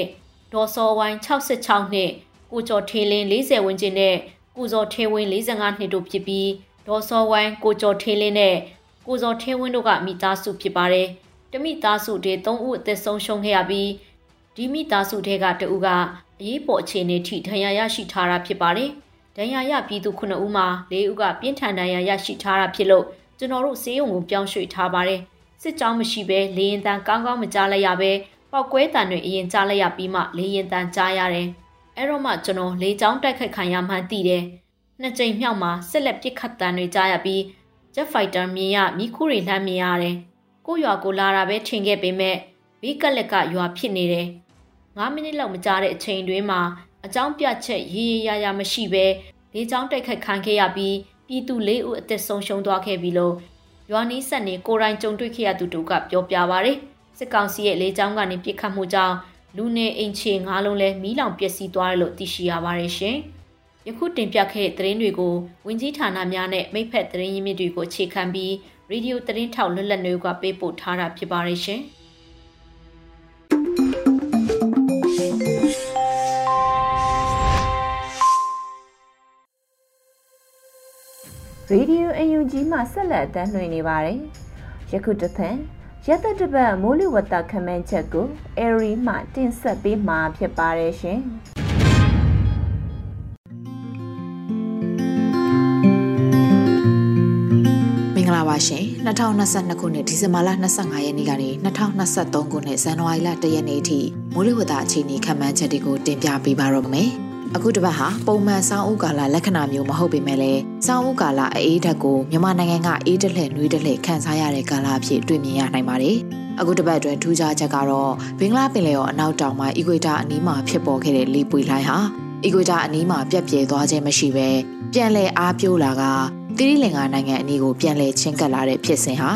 ဒေါ်စောဝိုင်း66နှစ်ကိုကျော်ထေးလင်း40ဝန်းကျင်နဲ့ကိုဇော်ထေးဝင်း45နှစ်တို့ဖြစ်ပြီးဒေါ်စောဝိုင်းကိုကျော်ထေးလင်းနဲ့ကိုဇော်ထေးဝင်းတို့ကမိသားစုဖြစ်ပါတယ်။တမိသားစုတွေ3ဦးအသက်ဆုံးရှုံးခဲ့ရပြီးဒီမိသားစုတွေကတဦးကအရေးပေါ်အခြေအနေထိဒဏ်ရာရရှိထားတာဖြစ်ပါတယ်။ ဒဏ်ရာရပြည်သူ9ဦးမှာ၄ဦးကပြင်းထန်ဒဏ်ရာရရှိထားတာဖြစ်လို့ကျွန်တော်တို့ဆေးရုံကိုပြောင်းရွှေ့ထားပါတယ်။စစ်ကြောင်းမရှိဘဲလေရင်တန်ကောင်းကောင်းမကြားလိုက်ရဘဲပောက်ကွဲတံတွေအရင်ကြားလိုက်ရပြီးမှလေရင်တန်ကြားရတယ်။အဲ့တော့မှကျွန်တော်လေကြောင်းတိုက်ခိုက်ခံရမှန်းသိတယ်။နှစ်ကြိမ်မြောက်မှာဆက်လက်ပစ်ခတ်တံတွေကြားရပြီး Jet Fighter မြင်ရမိခုတွေလှမ်းမြင်ရတယ်။ကိုရွာကိုလာတာပဲထင်ခဲ့ပေမဲ့ဘီကလက်ကရွာဖြစ်နေတယ်။9မိနစ်လောက်မကြာတဲ့အချိန်တွင်းမှာ အကြောင်းပြချက်ရေးရရမရှိဘဲလေကြောင်းတိုက်ခိုက်ခံခဲ့ရပြီးပြည်သူ၄ဦးအသက်ဆုံးရှုံးသွားခဲ့ပြီလို့ရွာနီးဆက်နေကိုရိုင်းကြုံတွေ့ခဲ့ရသူတို့ကပြောပြပါရယ်စစ်ကောင်စီရဲ့လေကြောင်းကနေပစ်ခတ်မှုကြောင့်လူနေအိမ်ခြေ၅လုံးလဲမီးလောင်ပျက်စီးသွားတယ်လို့သိရှိရပါတယ်ရှင်။ယခုတင်ပြခဲ့တဲ့သတင်းတွေကိုဝင်ကြီးဌာနများနဲ့မိဖက်သတင်းရင်းမြစ်တွေကိုအခြေခံပြီးရေဒီယိုသတင်းထောက်လွတ်လပ်နေကပေးပို့ထားတာဖြစ်ပါတယ်ရှင်။ Radio UNG မှဆက်လက်အသံလွှင့်နေပါတယ်။ယခုတစ်ဖန်ရက်သက်တပတ်မိုးလေဝသခမန်းချက်ကို Airy မှတင်ဆက်ပေးမှာဖြစ်ပါတယ်ရှင်။လာပါရှင်2022ခုနှစ်ဒီဇင်ဘာလ25ရက်နေ့ကနေ2023ခုနှစ်ဇန်နဝါရီလ1ရက်နေ့အထိမိုးလေဝသအခြေအနေခန့်မှန်းချက်တွေကိုတင်ပြပေးပါရမယ်။ အခုတစ်ပတ်ဟာပုံမှန်စောင်းဥကာလလက္ခဏာမျိုးမဟုတ်ပေမဲ့လည်းစောင်းဥကာလအေးဓာတ်ကိုမြန်မာနိုင်ငံကအေးတလှဲ့နှွေးတလှဲ့ခန်းစားရတဲ့ကာလအဖြစ်တွေ့မြင်ရနိုင်ပါတယ်။အခုတစ်ပတ်အတွင်းထူးခြားချက်ကတော့ဘင်္ဂလားပင်လယ်ော်အနောက်တောင်ပိုင်းအီကွေတာအနီးမှာဖြစ်ပေါ်ခဲ့တဲ့လေပွေလှိုင်းဟာအီကွေတာအနီးမှာပြက်ပြဲသွားခြင်းမရှိဘဲပြန်လည်အားပြိုးလာကတိရိလင်္ကာနိုင်ငံအနီးကိုပြန်လည်ချင်းကပ်လာတဲ့ဖြစ်စဉ်ဟာ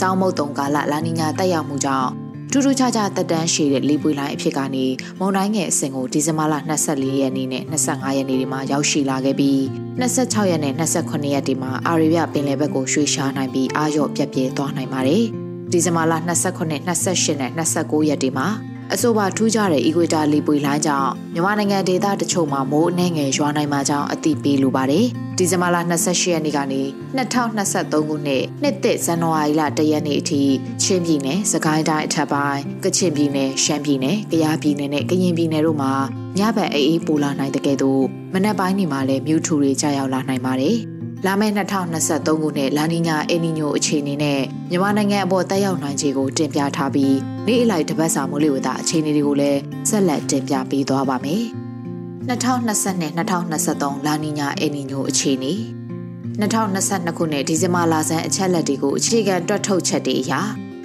စောင်းမုတ်တုံကာလလာနီညာတက်ရောက်မှုကြောင့် ထူးထူးခြားခြားတက်တန်းရှည်တဲ့လေပွေလိုင်းအဖြစ်ကနေမုန်တိုင်းငယ်အဆင့်ကိုဒီဇင်ဘာလ24ရက်နေ့နဲ့25ရက်နေ့တွေမှာရောက်ရှိလာခဲ့ပြီး26ရက်နဲ့28ရက်တွေမှာအာရေဗျပင်လယ်ဘက်ကိုရွှေ့ရှားနိုင်ပြီးအာရော့ပြက်ပြဲသွားနိုင်ပါတယ်။ဒီဇင်ဘာလ28 28နဲ့29ရက်တွေမှာ အဆိုပါထူးခြားတဲ့ equator လေပွေလိုင်းကြောင့်မြန်မာနိုင်ငံဒေသတချို့မှာမိုးအနှဲငယ်ရွာနိုင်မှာကြောင်းအသိပေးလိုပါတယ်။ဒီဇင်ဘာလ28ရက်နေ့ကနေ2023ခုနှစ်နှစ်သစ်ဇန်နဝါရီလ1ရက်နေ့အထိချင်းပြည်နယ်၊စကိုင်းတိုင်းအထက်ပိုင်း၊ကချင်ပြည်နယ်၊ရှမ်းပြည်နယ်၊ကယားပြည်နယ်နဲ့ကရင်ပြည်နယ်တို့မှာညဘက်အေးအေးပိုလာနိုင်တဲ့ကဲ့သို့မနက်ပိုင်းတွေမှာလည်းမြူထူတွေကြာရောက်လာနိုင်ပါတယ်။ လာမယ့်2023ခုနှစ်လာနီညာအယ်နီညိုအခြေအနေနဲ့မြန်မာနိုင်ငံအပေါ်တက်ရောက်နိုင်ခြေကိုတင်ပြထားပြီးနေ့အလိုက်တပတ်စာမိုးလေဝသအခြေအနေတွေကိုလည်းဆက်လက်တင်ပြပေးသွားပါမယ်။2020-2023လာနီညာအယ်နီညိုအခြေအနေ2022ခုနှစ်ဒီဇင်ဘာလဆန်းအချက်လက်တွေကိုအခြေခံတွက်ထုတ်ချက်တွေအရ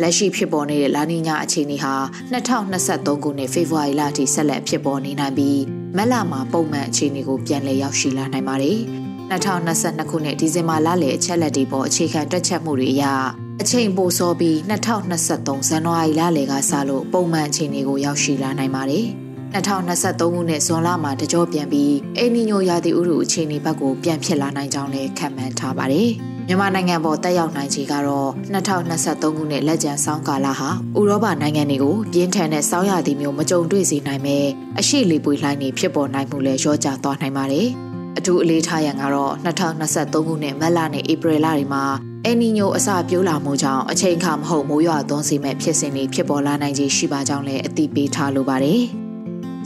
လက်ရှိဖြစ်ပေါ်နေတဲ့လာနီညာအခြေအနေဟာ2023ခုနှစ်ဖေဖော်ဝါရီလအထိဆက်လက်ဖြစ်ပေါ်နေနိုင်ပြီးမက်လာမှာပုံမှန်အခြေအနေကိုပြန်လည်ရောက်ရှိလာနိုင်ပါတယ်။ 2022ခုနှစ်ဒီဇင်ဘာလလယ်အချက်လက်တွေပေါ်အခြေခံတွက်ချက်မှုတွေအရအချိန်ပိုစောပြီး2023ဇန်နဝါရီလလယ်ကစလို့ပုံမှန်အခြေအနေကိုရောက်ရှိလာနိုင်ပါတယ်။2023ခုနှစ်ဇွန်လမှာတကြောပြန်ပြီးအယ်နီညိုရာသီဥတုအခြေအနေဘက်ကိုပြန်ဖြစ်လာနိုင်ကြောင်းလည်းခန့်မှန်းထားပါတယ်။မြန်မာနိုင်ငံပေါ်တက်ရောက်နိုင်ခြေကတော့2023ခုနှစ်လက်ကျန်ဆောင်းကာလဟာဥရောပနိုင်ငံတွေကိုပြင်းထန်တဲ့ဆောင်းရာသီမျိုးမကြုံတွေ့စေနိုင်ပဲအရှိလေပွေလှိုင်းတွေဖြစ်ပေါ်နိုင်မှုလည်းရောကျသွားနိုင်ပါတယ်။ အထူးအလေးထားရန်ကတော့2023ခုနှစ်မတ်လနဲ့ဧပြီလတွေမှာအယ်နီညိုအစပြိုးလာမှုကြောင့်အချိန်အခါမဟုတ်မိုးရွာသွန်းစေမဲ့ဖြစ်စဉ်တွေဖြစ်ပေါ်လာနိုင်ခြေရှိပါကြောင်းလည်းအသိပေးထားလိုပါတယ်။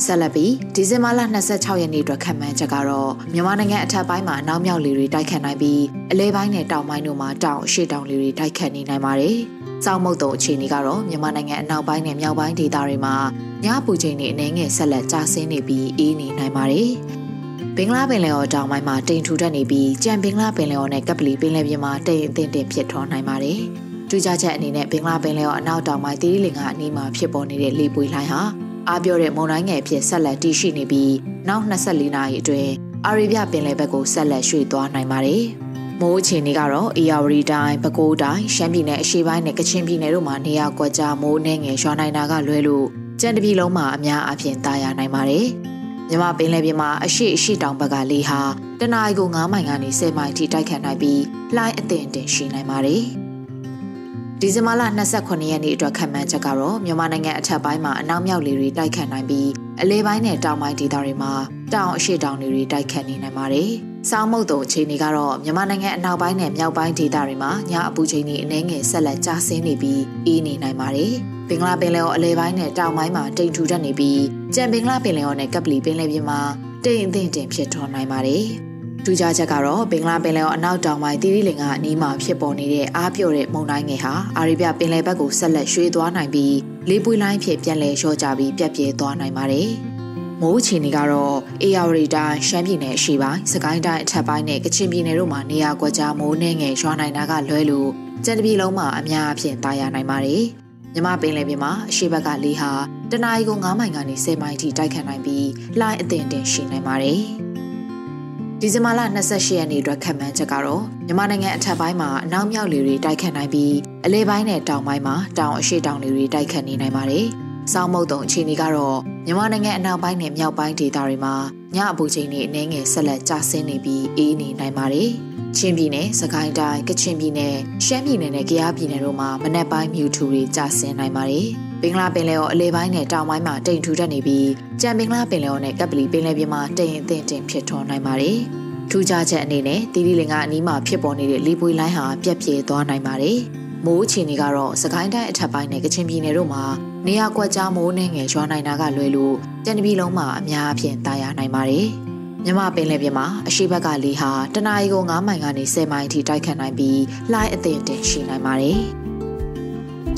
ဆက်လက်ပြီးဒီဇင်ဘာလ26ရက်နေ့အတွက်ခံမှန်းချက်ကတော့မြန်မာနိုင်ငံအထက်ပိုင်းမှာနောက်မြောက်လေတွေတိုက်ခတ်နိုင်ပြီးအလဲပိုင်းနဲ့တောင်ပိုင်းတို့မှာတောင်အရှိတောင်လေတွေတိုက်ခတ်နေနိုင်ပါတယ်။စောင်းမုတ်တုံအခြေအနေကတော့မြန်မာနိုင်ငံအနောက်ပိုင်းနဲ့မြောက်ပိုင်းဒေသတွေမှာညပူချိန်တွေအနည်းငယ်ဆက်လက်ကျဆင်းနေပြီးအေးနေနိုင်ပါတယ်။ ဘင်္ဂလားပင်လယ်အော်တောင်ပိုင်းမှာတိမ်ထူထပ်နေပြီးကြံဘင်္ဂလားပင်လယ်အော်နဲ့ကပလီပင်လယ်ပြင်မှာတိမ်အထင်တင်ဖြစ်ထွန်းနိုင်ပါတယ်။ထူးခြားချက်အနေနဲ့ဘင်္ဂလားပင်လယ်အော်အနောက်တောင်ပိုင်းသီရိလင်္ကာအနီးမှာဖြစ်ပေါ်နေတဲ့လေပွေလှိုင်းဟာအားပြောတဲ့မုန်တိုင်းငယ်ဖြစ်ဆက်လက်တည်ရှိနေပြီးနောက်24နာရီအတွင်းအာရေဗျပင်လယ်ဘက်ကိုဆက်လက်ရွှေ့သွားနိုင်ပါတယ်။မိုးအခြေအနေကတော့အေယာဝတီတိုင်းပဲခူးတိုင်းရှမ်းပြည်နယ်အရှေ့ပိုင်းနဲ့ကချင်ပြည်နယ်တို့မှာနေရာကွက်ကြားမိုးနှဲငယ်ရွာနိုင်တာကလွဲလို့ကြံတပြည်လုံးမှာအများအပြားတာယာနိုင်ပါတယ်။ မြမပင်လယ်ပြင်မှာအရှိအရှိတောင်ဘက်ကလေဟာတနအီကို9မိုင်ကနေ10မိုင်ထိတိုက်ခတ်နိုင်ပြီးလှိုင်းအသင့်အတင်ရှိနိုင်ပါတယ်။ ဒီဇင်ဘာလ29ရက်နေ့အတွက်ခံမှန်းချက်ကတော့မြန်မာနိုင်ငံအထက်ပိုင်းမှာအနောက်မြောက်လေတွေတိုက်ခတ်နိုင်ပြီးအလဲပိုင်းနဲ့တောင်ပိုင်းဒေသတွေမှာတောင်အရှိတောင်တွေတိုက်ခတ်နေနိုင်ပါတယ်။စောင်းမုတ်တုံအခြေအနေကတော့မြန်မာနိုင်ငံအနောက်ပိုင်းနဲ့မြောက်ပိုင်းဒေသတွေမှာညအပူချိန်တွေအနည်းငယ်ဆက်လက်ကျဆင်းနေပြီးအေးနေနိုင်ပါတယ်။ဘင်္ဂလားပင်လယ်ော်အလဲပိုင်းနဲ့တောင်ပိုင်းမှာတိမ်ထူထပ်နေပြီးကြံဘင်္ဂလားပင်လယ်ော်နဲ့ကပလီပင်လယ်ပြင်မှာတိမ်အထင်တင်ဖြစ်ထွန်းနိုင်ပါတယ်။ ထူးခြားချက်ကတော့ဘင်္ဂလားပင်လယ်ော်အနောက်တောင်ပိုင်းတီရီလင်ကအနီးမှာဖြစ်ပေါ်နေတဲ့အားပြော့တဲ့မုန်တိုင်းငယ်ဟာအာရေဗျပင်လယ်ဘက်ကိုဆက်လက်ရွှေ့သွားနိုင်ပြီးလေးပွေးလိုင်းဖြစ်ပြန်လည်လျှော့ကျပြီးပြက်ပြဲသွားနိုင်ပါတယ်။မိုးချီနေကတော့အေယာဝတီတိုင်းရှမ်းပြည်နယ်အရှေ့ပိုင်းစကိုင်းတိုင်းအထက်ပိုင်းနဲ့ကချင်ပြည်နယ်တို့မှာနေရာကွက်ကြားမိုးနှင်းငယ်ရွာနိုင်တာကလွဲလို့ကြံတပြည်လုံးမှာအများအပြားတာယာနိုင်ပါတယ်။မြမပင်လယ်ပြင်မှာအရှိဘက်ကလေဟာတနအီကို9မိုင်ကနေ10မိုင်ထိတိုက်ခတ်နိုင်ပြီးလှိုင်းအသင်တင်ရှိနိုင်ပါတယ်။ ဒီဇင်ဘာလ28ရက်နေ့အတွက်ခန့်မှန်းချက်ကတော့မြန်မာနိုင်ငံအထက်ပိုင်းမှာအနောက်မြောက်လေတွေတိုက်ခတ်နိုင်ပြီးအလဲပိုင်းနဲ့တောင်ပိုင်းမှာတောင်အရှိတောင်လေတွေတိုက်ခတ်နေနိုင်ပါတယ်။စောင်းမုတ်တုံအခြေအနေကတော့မြန်မာနိုင်ငံအနောက်ပိုင်းနဲ့မြောက်ပိုင်းဒေသတွေမှာညအပူချိန်တွေအနည်းငယ်ဆက်လက်ကျဆင်းနေပြီးအေးနေနိုင်ပါတယ်။ချင်းပြည်နယ်၊စကိုင်းတိုင်း၊ကချင်ပြည်နယ်၊ရှမ်းပြည်နယ်နဲ့ကယားပြည်နယ်တို့မှာမနက်ပိုင်းမြူထူတွေကျဆင်းနိုင်ပါတယ်။ ဘင်္ဂလားပင်လယ်ော်အလဲပိုင်းနဲ့တောင်ပိုင်းမှာတိမ်ထူထပ်နေပြီးကြံဘင်္ဂလားပင်လယ်ော်နဲ့ကပလီပင်လယ်ပြင်မှာတိမ်အထင်တင်ဖြစ်ထွန်းနိုင်ပါတယ်။ထူးခြားချက်အနေနဲ့တီတီလင်ကအနီးမှာဖြစ်ပေါ်နေတဲ့လေပွေလိုင်းဟာပြက်ပြဲသွားနိုင်ပါတယ်။မိုးအခြေအနေကတော့စကိုင်းတိုင်းအထက်ပိုင်းနဲ့ကချင်ပြည်နယ်တို့မှာနေရာကွက်ကြားမိုးနှင်းငယ်ရွာနိုင်တာကလွယ်လို့ကြံတပြည်လုံးမှာအများအပြားတာယာနိုင်ပါတယ်။မြမပင်လယ်ပြင်မှာအရှိဘက်ကလေဟာတနအီကို9မိုင်ကနေ10မိုင်အထိတိုက်ခတ်နိုင်ပြီးလှိုင်းအသင့်တင်ရှိနိုင်ပါတယ်။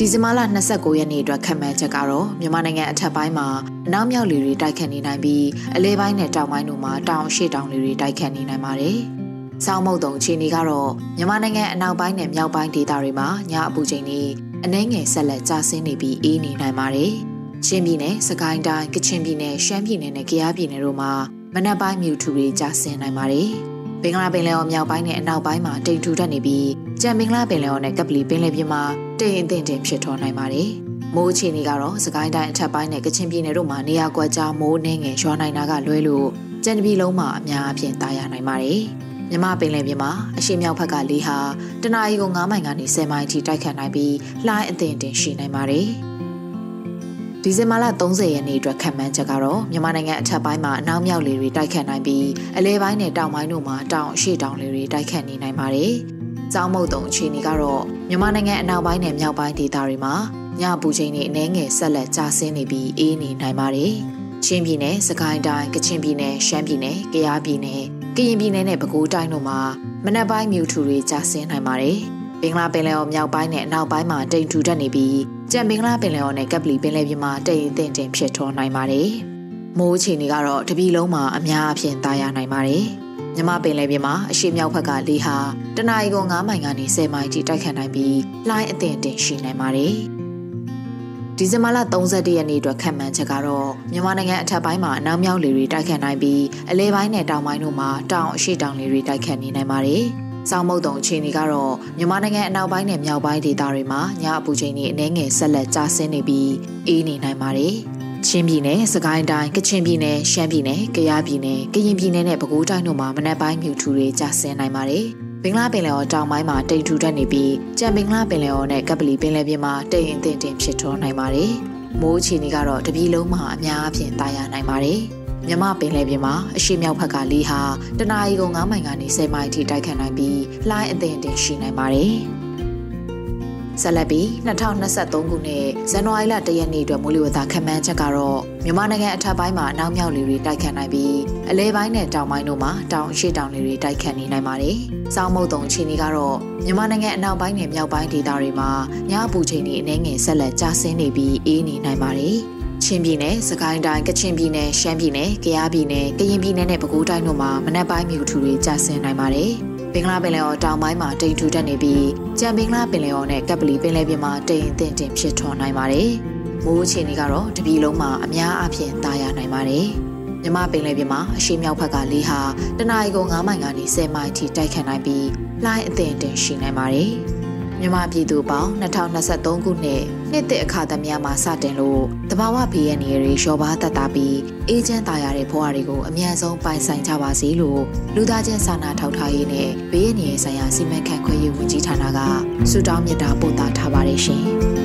ဒီဇင်ဘာလ29ရက်နေ့အတွက်ခံမှန်းချက်ကတော့မြန်မာနိုင်ငံအထက်ပိုင်းမှာအနောက်မြောက်လေတွေတိုက်ခတ်နေနိုင်ပြီးအလဲပိုင်းနဲ့တောင်ပိုင်းတို့မှာတောင်အရှိတောင်လေတွေတိုက်ခတ်နေနိုင်ပါတယ်။စောင်းမုတ်တုံအခြေအနေကတော့မြန်မာနိုင်ငံအနောက်ပိုင်းနဲ့မြောက်ပိုင်းဒေသတွေမှာညအပူချိန်တွေအနှဲငယ်ဆက်လက်ကျဆင်းနေပြီးအေးနေနိုင်ပါတယ်။ချင်းပြည်နယ်၊စကိုင်းတိုင်း၊ကချင်ပြည်နယ်၊ရှမ်းပြည်နယ်နဲ့ကယားပြည်နယ်တို့မှာမနက်ပိုင်းမြူထူတွေကျဆင်းနိုင်ပါတယ်။ဘင်္ဂလားပင်လယ်ော်မြောက်ပိုင်းနဲ့အနောက်ပိုင်းမှာတိမ်ထူထပ်နေပြီးကြံဘင်္ဂလားပင်လယ်ော်နဲ့ကပလီပင်လယ်ပြင်မှာ တိမ်အထင်တင်ဖြစ်ထွန်းနိုင်ပါတယ်။မိုးအခြေအနေကတော့စကိုင်းတိုင်းအထက်ပိုင်းနဲ့ကချင်ပြည်နယ်တို့မှာနေရာကွက်ကြားမိုးနှင်းငယ်ရွာနိုင်တာကလွဲလို့ကြံတပြည်လုံးမှာအများအပြားတာယာနိုင်ပါတယ်။မြမပင်လယ်ပြင်မှာအရှိမြောက်ဘက်ကလေဟာတနအီကို9မိုင်ကနေ10မိုင်ထိတိုက်ခတ်နိုင်ပြီးလှိုင်းအသင်တင်ရှိနိုင်ပါတယ်။ဒီဇင်ဘာလ30ရက်နေ့အတွက်ခံမှန်းချက်ကတော့မြန်မာနိုင်ငံအထက်ပိုင်းမှာအနောက်မြောက်လေတွေတိုက်ခတ်နိုင်ပြီးအလဲပိုင်းနဲ့တောင်ပိုင်းတို့မှာတောင်အရှိတောင်လေတွေတိုက်ခတ်နေနိုင်ပါတယ်။ ကျောင်းမုတ်တုံအခြေအနေကတော့မြန်မာနိုင်ငံအနောက်ပိုင်းနဲ့မြောက်ပိုင်းဒေသတွေမှာညပူချိန်တွေအနည်းငယ်ဆက်လက်ကျဆင်းနေပြီးအေးနေနိုင်ပါတယ်။ချင်းပြည်နယ်၊စကိုင်းတိုင်း၊ကချင်ပြည်နယ်၊ရှမ်းပြည်နယ်၊ကယားပြည်နယ်၊ကရင်ပြည်နယ်နဲ့ပဲခူးတိုင်းတို့မှာမနက်ပိုင်းမြူထူတွေကျဆင်းနိုင်ပါတယ်။ဘင်္ဂလားပင်လယ်ော်မြောက်ပိုင်းနဲ့အနောက်ပိုင်းမှာတိမ်ထူထပ်နေပြီးကြံဘင်္ဂလားပင်လယ်ော်နဲ့ကပ်ပလီပင်လယ်ပြင်မှာတိမ်အထင်တင်ဖြစ်ထွန်းနိုင်ပါတယ်။မိုးအခြေအနေကတော့တပြည်လုံးမှာအများအပြားတာယာနိုင်ပါတယ်။ မြမပင်လယ်ပြင်မှာအရှိမြောက်ဘက်ကလေဟာတနအီကို9မိုင်ကနေ10မိုင်ထိတိုက်ခတ်နိုင်ပြီးလှိုင်းအထင်တင်ရှိနိုင်ပါတယ်။ဒီဇင်ဘာလ31ရက်နေ့အတွက်ခံမှန်းချက်ကတော့မြန်မာနိုင်ငံအထက်ပိုင်းမှာအနောက်မြောက်လေတွေတိုက်ခတ်နိုင်ပြီးအလဲပိုင်းနဲ့တောင်ပိုင်းတို့မှာတောင်အရှိတောင်လေတွေတိုက်ခတ်နေနိုင်ပါတယ်။စောင်းမုတ်တုံအခြေအနေကတော့မြန်မာနိုင်ငံအနောက်ပိုင်းနဲ့မြောက်ပိုင်းဒေသတွေမှာညအပူချိန်တွေအနည်းငယ်ဆက်လက်ကျဆင်းနေပြီးအေးနေနိုင်ပါတယ်။ ချင်းပြည်နယ်၊စကိုင်းတိုင်း၊ကချင်ပြည်နယ်၊ရှမ်းပြည်နယ်၊ကယားပြည်နယ်၊ကရင်ပြည်နယ်နဲ့ပဲခူးတိုင်းတို့မှာမနက်ပိုင်းမြူထူတွေကျဆင်းနိုင်ပါတယ်။ဘင်္ဂလားပင်လယ်ော်တောင်ပိုင်းမှာတိမ်ထူထပ်နေပြီးကြံဘင်္ဂလားပင်လယ်ော်နဲ့ကပလီပင်လယ်ပြင်မှာတိမ်အထင်တင်ဖြစ်ထွန်းနိုင်ပါတယ်။မိုးအခြေအနေကတော့တပြည်လုံးမှာအများအပြားတာယာနိုင်ပါတယ်။မြမပင်လယ်ပြင်မှာအရှိမြောက်ဘက်ကလေဟာတနအီကို9မိုင်ကနေ10မိုင်ထိတိုက်ခတ်နိုင်ပြီးလှိုင်းအသင်တင်ရှိနိုင်ပါတယ်။ ဆက်လက်ပြီး2023ခုနှစ်ဇန်နဝါရီလ၁ရက်နေ့အတွက်မိုးလေဝသခန့်မှန်းချက်ကတော့မြန်မာနိုင်ငံအထက်ပိုင်းမှာအနောက်မြောက်လေတွေတိုက်ခတ်နိုင်ပြီးအလဲပိုင်းနဲ့တောင်ပိုင်းတို့မှာတောင်အရှိတောင်လေတွေတိုက်ခတ်နေနိုင်ပါတယ်။စောင်းမုတ်တုံအခြေအနေကတော့မြန်မာနိုင်ငံအနောက်ပိုင်းနဲ့မြောက်ပိုင်းဒေသတွေမှာညအပူချိန်တွေအနည်းငယ်ဆက်လက်ကျဆင်းနေပြီးအေးနေနိုင်ပါတယ်။ချင်းပြည်နယ်၊စကိုင်းတိုင်း၊ကချင်ပြည်နယ်၊ရှမ်းပြည်နယ်၊ကယားပြည်နယ်၊ကရင်ပြည်နယ်နဲ့ပဲခူးတိုင်းတို့မှာမနက်ပိုင်းမြူထူတွေကျဆင်းနိုင်ပါတယ်။ဘ င်္ဂလားပင်လယ်ော်တောင်ပိုင်းမှာတိမ်ထူတက်နေပြီးကြံဘင်္ဂလားပင်လယ်ော်နဲ့ကပ်ပလီပင်လယ်ပြင်မှာတိမ်အထင်တင်ဖြစ်ထွန်းနိုင်ပါတယ်။မိုးအခြေအနေကတော့တပြည်လုံးမှာအများအပြားတာယာနိုင်ပါတယ်။မြမပင်လယ်ပြင်မှာအရှိမြောက်ဘက်ကလေဟာတနအီကို9မိုင်ကနေ10မိုင်ထိတိုက်ခတ်နိုင်ပြီးလှိုင်းအထင်တင်ရှိနိုင်ပါတယ်။မြန်မာပြည်သူပေါင်း2023ခုနှစ်ဇ နှစ်သက်အခါသမယမှာစတင်လို့တဘာဝဘေးရန်တွေရောပါတတ်တာပြီးအေဂျင့်တာရတဲ့ဘဝတွေကိုအမြန်ဆုံးပိုင်ဆိုင်ကြပါစေလို့လူသားချင်းစာနာထောက်ထားရေးနဲ့ဘေးရန်တွေဆိုင်ရာစီမံခန့်ခွဲရေးဝန်ကြီးဌာနကဆုတောင်းမြတ်တာပို့တာထားပါတယ်ရှင်။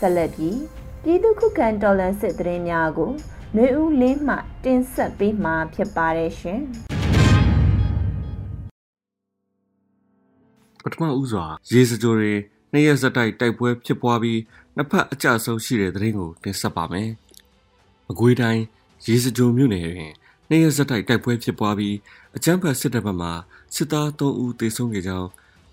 ဆက်လက်ပြီးပြည်သူခုခံတော်လှန်စစ်တရင်များကိုຫນွေဦးလင်းမှတင်ဆက်ပေးမှာဖြစ်ပါတယ်ရှင်ပထမဦးစွာရေစကြိုတွေနှစ်ရက်ဇက်တိုက်တိုက်ပွဲဖြစ်ပွားပြီးနှစ်ဖက်အကြဆုံးရှိတဲ့သတင်းကိုတင်ဆက်ပါမယ်။မကွေးတိုင်းရေစကြိုမြို့နယ်တွင်နှစ်ရက်ဇက်တိုက်တိုက်ပွဲဖြစ်ပွားပြီးအကြမ်းဖက်စစ်တပ်ဘက်မှစစ်သား3ဦးသေဆုံးခဲ့ကြောင်း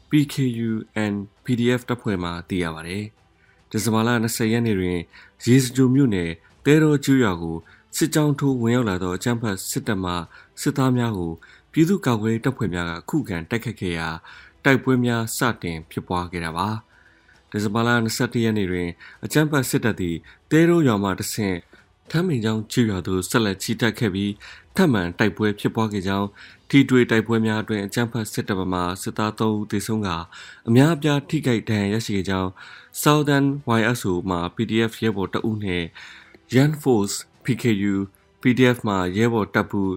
PKU and PDF တပ်ဖွဲ့မှသိရပါတယ်။ ဒီဇင်ဘာလ20ရက်နေ့တွင်ရေစကြိုမြို့နယ်တဲတော်ကျွရွာကိုစစ်ကြောင်းထိုးဝင်ရောက်လာသောအကြမ်းဖက်စစ်တပ်မှစစ်သားများကိုပြည်သူ့ကာကွယ်တပ်ဖွဲ့များကခုခံတိုက်ခတ်ခဲ့ရာတိုက်ပွဲများစတင်ဖြစ်ပွားခဲ့တာပါဒီဇင်ဘာလ21ရက်နေ့တွင်အကြမ်းဖက်စစ်တပ်သည်တဲတော်ရွာမှတဆင့်ထမ်းမင်ကျောင်းကျွရွာသို့ဆက်လက်ချီတက်ခဲ့ပြီးထပ်မံတိုက်ပွဲဖြစ်ပွားခဲ့ကြောင်းထိတွေ့တိုက်ပွဲများအတွင်အကြမ်းဖက်စစ်တပ်မှစစ်သား3ဦးသေဆုံးကအများအပြားထိခိုက်ဒဏ်ရာရရှိခဲ့ကြောင်း Southern YSO မှာ PDF ရဲဘော်တအုပ်နဲ့ Yan Force PKU PDF မှာရဲဘော်တပ်ဘူး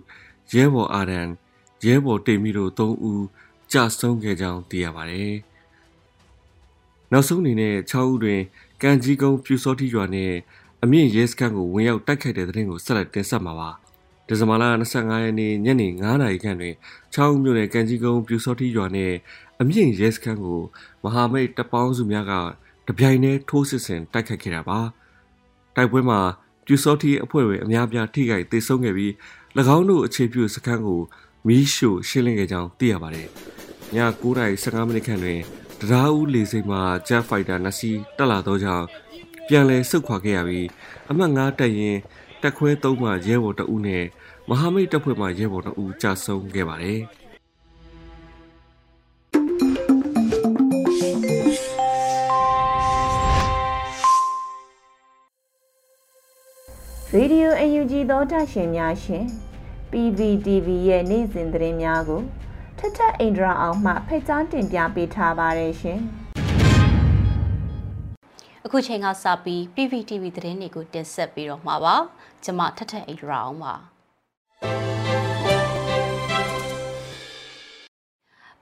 ရဲဘော်အာဒန်ရဲဘော်တေမီတို့3ဦးကြာဆုံးခဲ့ကြောင်းသိရပါတယ်။နောက်ဆုံးအနေနဲ့6ဦးတွင်ကံကြီးကုန်းပြူစောတိရွာနဲ့အမြင့်ရဲစခန်းကိုဝင်ရောက်တိုက်ခိုက်တဲ့တဲ့ရင်ကိုဆက်လက်တင်ဆက်မှာပါ။ဒီဇင်ဘာလ25ရက်နေ့ညနေ9:00နာရီခန့်တွင်6ဦးမြို့နယ်ကံကြီးကုန်းပြူစောတိရွာနဲ့အမြင့်ရဲစခန်းကိုမဟာမိတ်တပ်ပေါင်းစုများက တပြိုင်တည်းထိုးစစ်ဆင်တိုက်ခတ်ခဲ့တာပါတိုက်ပွဲမှာပြူစောတိအဖွဲ့ဝင်အများပြားထိခိုက်ဒေဆုံးခဲ့ပြီး၎င်းတို့အခြေပြုစခန်းကိုမီးရှို့ရှင်းလင်းခဲ့ကြောင်းသိရပါတယ်ည9:15မိနစ်ခန့်တွင်တရားဦးလေစိတ်မှ Jet Fighter နှစ်စီးတက်လာသောကြောင့်ပြန်လည်ဆုတ်ခွာခဲ့ရပြီးအမှတ်9တပ်ရင်တက်ခွဲ3မှရဲဘော်တအုပ်နဲ့မဟာမိတ်တပ်ဖွဲ့မှရဲဘော်တအုပ်ကြာဆုံးခဲ့ပါတယ်။ Radio UNG သောတာရှင်များရှင် PVTV ရဲ့နေ့စဉ်သတင်းများကိုထထအိန္ဒြာအောင်မှဖိတ်ကြားတင်ပြပေးထားပါတယ်ရှင်။အခုချိန်ကစပြီး PVTV သတင်းတွေကိုတင်ဆက်ပြီးတော့မှာပါ။ကျွန်မထထအိန္ဒြာအောင်ပါ။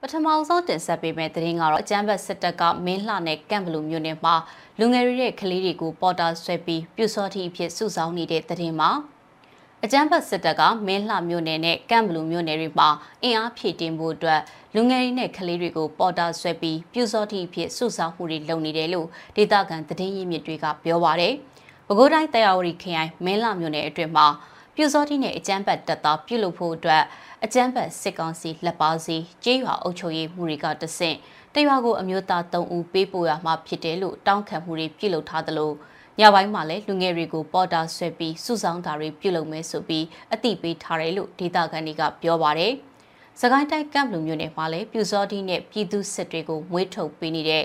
ပထမဆုံးတင်ဆက်ပေးမယ့်သတင်းကတော့အကြမ်းဖက်စစ်တပ်ကမင်းလှနဲ့ကန့်ဘလူမြို့နယ်မှာလူငယ်တွေရဲ့ကလေးတွေကိုပေါ်တာဆွဲပြီးပြူစောတိအဖြစ်စုဆောင်းနေတဲ့သတင်းမှာအကြမ်းဖက်စစ်တပ်ကမင်းလှမြို့နယ်နဲ့ကန့်ဘလူမြို့နယ်တွေမှာအင်အားဖြည့်တင်းဖို့အတွက်လူငယ်တွေနဲ့ကလေးတွေကိုပေါ်တာဆွဲပြီးပြူစောတိအဖြစ်စုဆောင်းမှုတွေလုပ်နေတယ်လို့ဒေသခံသတင်းရင်းမြစ်တွေကပြောပါတယ်။ပဲခူးတိုင်းတရားဝတီခရိုင်မင်းလှမြို့နယ်အတွင်းမှာပြူစောတိနဲ့အကြမ်းဖက်တပ်သားပြုလုပ်ဖို့အတွက် အကြမ်းဖက်စစ်ကောင်စီလက်ပါစီကျေးရွာအုပ်ချုပ်ရေးမှုတွေကတဆင့်တရွာကိုအမျိုးသား3ဦးပေးပို့ရမှာဖြစ်တယ်လို့တောင်းခံမှုတွေပြုလုပ်ထားသလိုညပိုင်းမှာလည်းလူငယ်တွေကိုပေါ်တာဆွဲပြီးစုဆောင်တာတွေပြုလုပ်မယ်ဆိုပြီးအသိပေးထားတယ်လို့ဒေသခံတွေကပြောပါတယ်။စကိုင်းတိုင်းကမ်ဘလူမြို့နယ်မှာလည်းပြူစောတိနဲ့ပြည်သူစစ်တွေကိုမွေးထုတ်ပေးနေတဲ့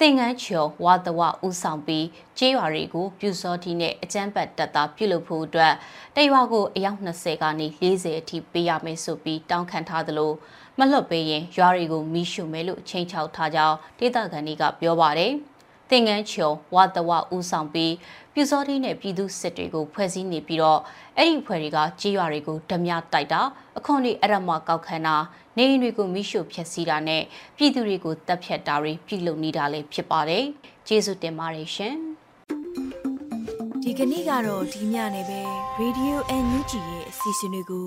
သင်္ကန်းချော်ဝါတဝဥဆောင်ပြီးကျေးရွာတွေကိုပြူစောတိနဲ့အကြမ်းဖက်တပ်သားပြုလုပ်ဖို့အတွက်တရွာကိုအယောက်20ကနေ40အထိပေးရမယ်ဆိုပြီးတောင်းခံထားသလိုမလွတ်ပေးရင်ရွာတွေကိုမိရှုမယ်လို့ချိန်ချောက်ထားကြောင်းဒေသခံတွေကပြောပါတယ်။ သင်္ကန်းချော်ဝါတဝဥဆောင်ပြီးပြူစောတိနဲ့ပြည်သူစစ်တွေကိုဖွဲ့စည်းနေပြီးတော့အဲ့ဒီဖွဲ့တွေကကြေးရွာတွေကိုဓမြတိုက်တာအခွန်တွေအရမကောက်ခံတာနေအိမ်တွေကိုမိရှို့ဖျက်ဆီးတာနဲ့ပြည်သူတွေကိုတပ်ဖြတ်တာတွေပြုလုပ်နေတာလည်းဖြစ်ပါတယ်။ကျေးဇူးတင်ပါတယ်ရှင်။ဒီကနေ့ကတော့ဒီညနေပဲ Radio NUG ရဲ့အစီအစဉ်လေးကို